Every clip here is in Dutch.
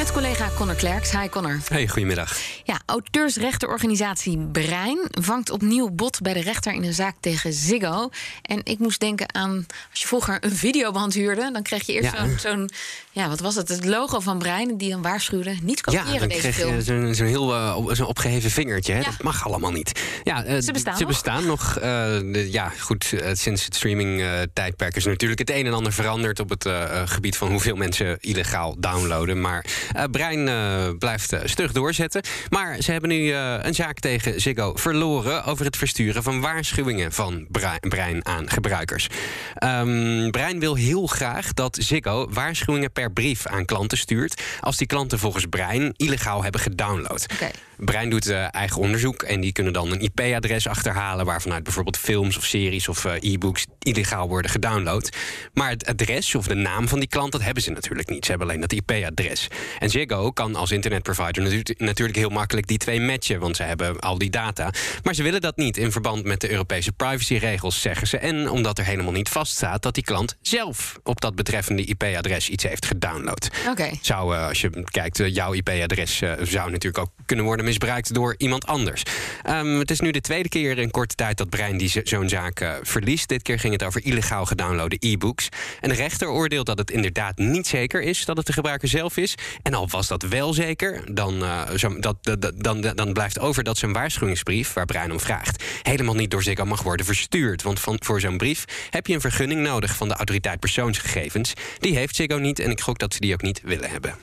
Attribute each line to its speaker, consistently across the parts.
Speaker 1: Met collega Connor Klerks. Hi Connor.
Speaker 2: Hey, goedemiddag.
Speaker 1: Ja, auteursrechtenorganisatie Brein vangt opnieuw bot bij de rechter in een zaak tegen Ziggo. En ik moest denken aan, als je vroeger een videoband huurde... dan kreeg je eerst
Speaker 2: Ja.
Speaker 1: zo'n, zo'n, ja, wat was het, het logo van Brein... die dan waarschuwde, niet
Speaker 2: Ja,
Speaker 1: kopiëren
Speaker 2: dan
Speaker 1: deze
Speaker 2: kreeg
Speaker 1: film.
Speaker 2: je zo'n zo'n heel eh, zo'n opgeheven vingertje. Hè?
Speaker 1: Ja.
Speaker 2: Dat mag allemaal niet. Ja, eh,
Speaker 1: Ze bestaan
Speaker 2: ze
Speaker 1: nog.
Speaker 2: bestaan nog. eh, de- ja, goed, sinds het streaming-tijdperk is natuurlijk het een en ander veranderd... op het gebied van hoeveel mensen illegaal downloaden. Maar Brein eh, blijft eh, stug doorzetten. Maar ze hebben nu eh, een zaak tegen Ziggo verloren... over het versturen van waarschuwingen van Brei- Brein aan gebruikers. Ehm, Brein wil heel graag dat Ziggo waarschuwingen per brief aan klanten stuurt... als die klanten volgens Brein illegaal hebben gedownload.
Speaker 1: Oké.
Speaker 2: Brein doet eh, eigen onderzoek en die kunnen dan een IP-adres achterhalen... waarvanuit bijvoorbeeld films of series of eh, e-books illegaal worden gedownload. Maar het adres of de naam van die klant, dat hebben ze natuurlijk niet. Ze hebben alleen dat IP-adres. En Ziggo kan als internetprovider natu- natuurlijk heel makkelijk die twee matchen... want ze hebben al die data. Maar ze willen dat niet in verband met de Europese privacyregels, zeggen ze. En omdat er helemaal niet vaststaat dat die klant zelf... op dat betreffende IP-adres iets heeft gedownload.
Speaker 1: Oké.
Speaker 2: Zou, eh, als je kijkt, jouw IP-adres zou natuurlijk ook kunnen worden misbruikt door iemand anders. Ehm, het is nu de tweede keer in korte tijd dat Brein die zo- zo'n zaak eh, verliest. Dit keer ging het over illegaal gedownloade e-books. En de rechter oordeelt dat het inderdaad niet zeker is dat het de gebruiker zelf is. En al was dat wel zeker, dan, eh, zo, dat- dan, dan blijft over dat zijn waarschuwingsbrief, waar Brein om vraagt, helemaal niet door Ziggo mag worden verstuurd. Want van, voor zo'n brief heb je een vergunning nodig van de autoriteit persoonsgegevens. Die heeft Ziggo niet en ik gok dat ze die ook niet willen hebben.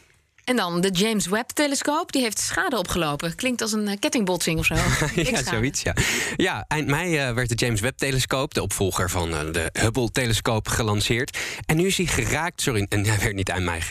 Speaker 1: En dan de James Webb-telescoop. Die heeft schade opgelopen. Klinkt als een eh, kettingbotsing of zo.
Speaker 2: Ja, zoiets, ja. Ja, eind mei eh, werd de James Webb-telescoop... de opvolger van eh, de Hubble-telescoop, gelanceerd. En nu is hij geraakt... Sorry, en hij werd niet eind mei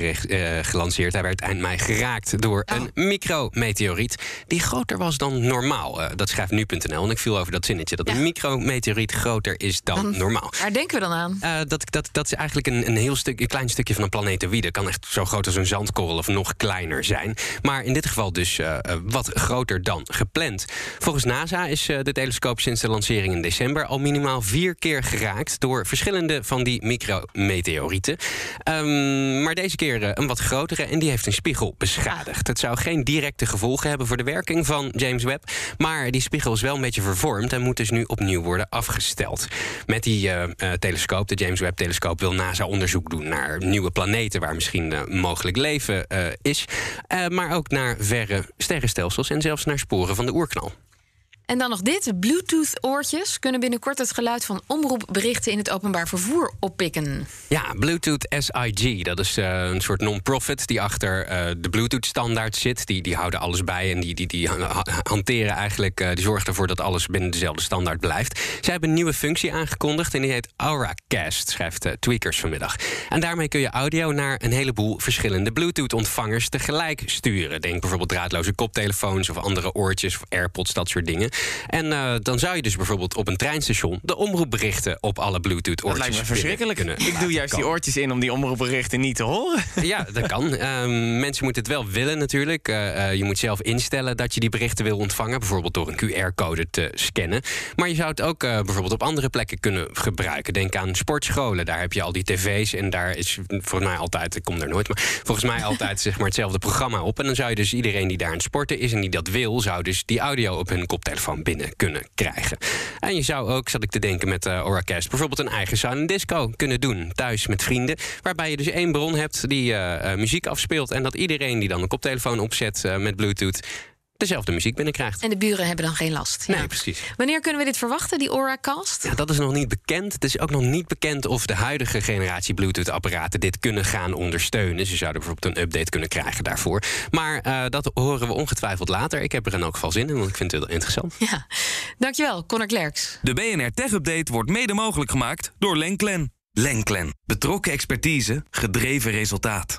Speaker 2: gelanceerd. Hij werd eind mei geraakt door
Speaker 1: Oh.
Speaker 2: een micrometeoriet... die groter was dan normaal. Dat schrijft nu.nl. En ik viel over dat zinnetje. Dat
Speaker 1: Ja.
Speaker 2: een micrometeoriet groter is dan,
Speaker 1: Dan-
Speaker 2: normaal.
Speaker 1: Waar denken we dan aan?
Speaker 2: Dat, dat, dat is eigenlijk een, een heel stuk, een klein stukje van een planetoïde. Kan echt zo groot als een zandkorrel of nog kleiner zijn. Maar in dit geval dus eh, eh, wat groter dan gepland. Volgens NASA is eh, de telescoop sinds de lancering in december al minimaal vier keer geraakt door verschillende van die micrometeorieten. Ehm, maar deze keer een wat grotere en die heeft een spiegel beschadigd. Het zou geen directe gevolgen hebben voor de werking van James Webb. Maar die spiegel is wel een beetje vervormd en moet dus nu opnieuw worden afgesteld. Met die telescoop, de James Webb-telescoop, wil NASA onderzoek doen naar nieuwe planeten waar misschien mogelijk leven eh, is. Eh, maar ook naar verre sterrenstelsels en zelfs naar sporen van de oerknal.
Speaker 1: En dan nog dit. Bluetooth-oortjes kunnen binnenkort het geluid van omroepberichten in het openbaar vervoer oppikken.
Speaker 2: Ja, Bluetooth SIG, dat is eh, een soort non-profit die achter eh, de Bluetooth-standaard zit. Die, die houden alles bij en die, die, die ha- ha- hanteren eigenlijk, eh, die zorgen ervoor dat alles binnen dezelfde standaard blijft. Zij hebben een nieuwe functie aangekondigd en die heet AuraCast, schrijft Tweakers vanmiddag. En daarmee kun je audio naar een heleboel verschillende Bluetooth-ontvangers tegelijk sturen. Denk bijvoorbeeld draadloze koptelefoons of andere oortjes of AirPods, dat soort dingen. En eh, dan zou je dus bijvoorbeeld op een treinstation de omroepberichten op alle Bluetooth-oortjes
Speaker 3: Dat lijkt me verschrikkelijk.
Speaker 2: kunnen
Speaker 3: Ik doe juist die oortjes in om die omroepberichten niet te horen.
Speaker 2: Ja, dat kan. Ehm, mensen moeten het wel willen natuurlijk. Eh, eh, je moet zelf instellen dat je die berichten wil ontvangen. Bijvoorbeeld door een QR-code te scannen. Maar je zou het ook bijvoorbeeld op andere plekken kunnen gebruiken. Denk aan sportscholen. Daar heb je al die tv's. En daar is volgens mij altijd, ik kom daar nooit, maar volgens mij altijd zeg maar, hetzelfde programma op. En dan zou je dus iedereen die daar aan het sporten is en die dat wil, zou dus die audio op hun koptelefoon binnen kunnen krijgen. En je zou ook, zat ik te denken met eh Oracast, bijvoorbeeld een eigen silent disco kunnen doen. Thuis met vrienden. Waarbij je dus één bron hebt die eh, eh, muziek afspeelt. En dat iedereen die dan een koptelefoon opzet met Bluetooth dezelfde muziek binnenkrijgt.
Speaker 1: En de buren hebben dan geen last.
Speaker 2: Nee,
Speaker 1: Ja.
Speaker 2: precies.
Speaker 1: Wanneer kunnen we dit verwachten, die Auracast?
Speaker 2: Ja, dat is nog niet bekend. Het is ook nog niet bekend of de huidige generatie Bluetooth-apparaten dit kunnen gaan ondersteunen. Ze zouden bijvoorbeeld een update kunnen krijgen daarvoor. Maar eh, dat horen we ongetwijfeld later. Ik heb er in elk geval zin in, want ik vind het heel interessant.
Speaker 1: Ja. Dankjewel, Connor Klerks.
Speaker 4: De BNR Tech Update wordt mede mogelijk gemaakt door Lenklen. Lenklen. Betrokken expertise, gedreven resultaat.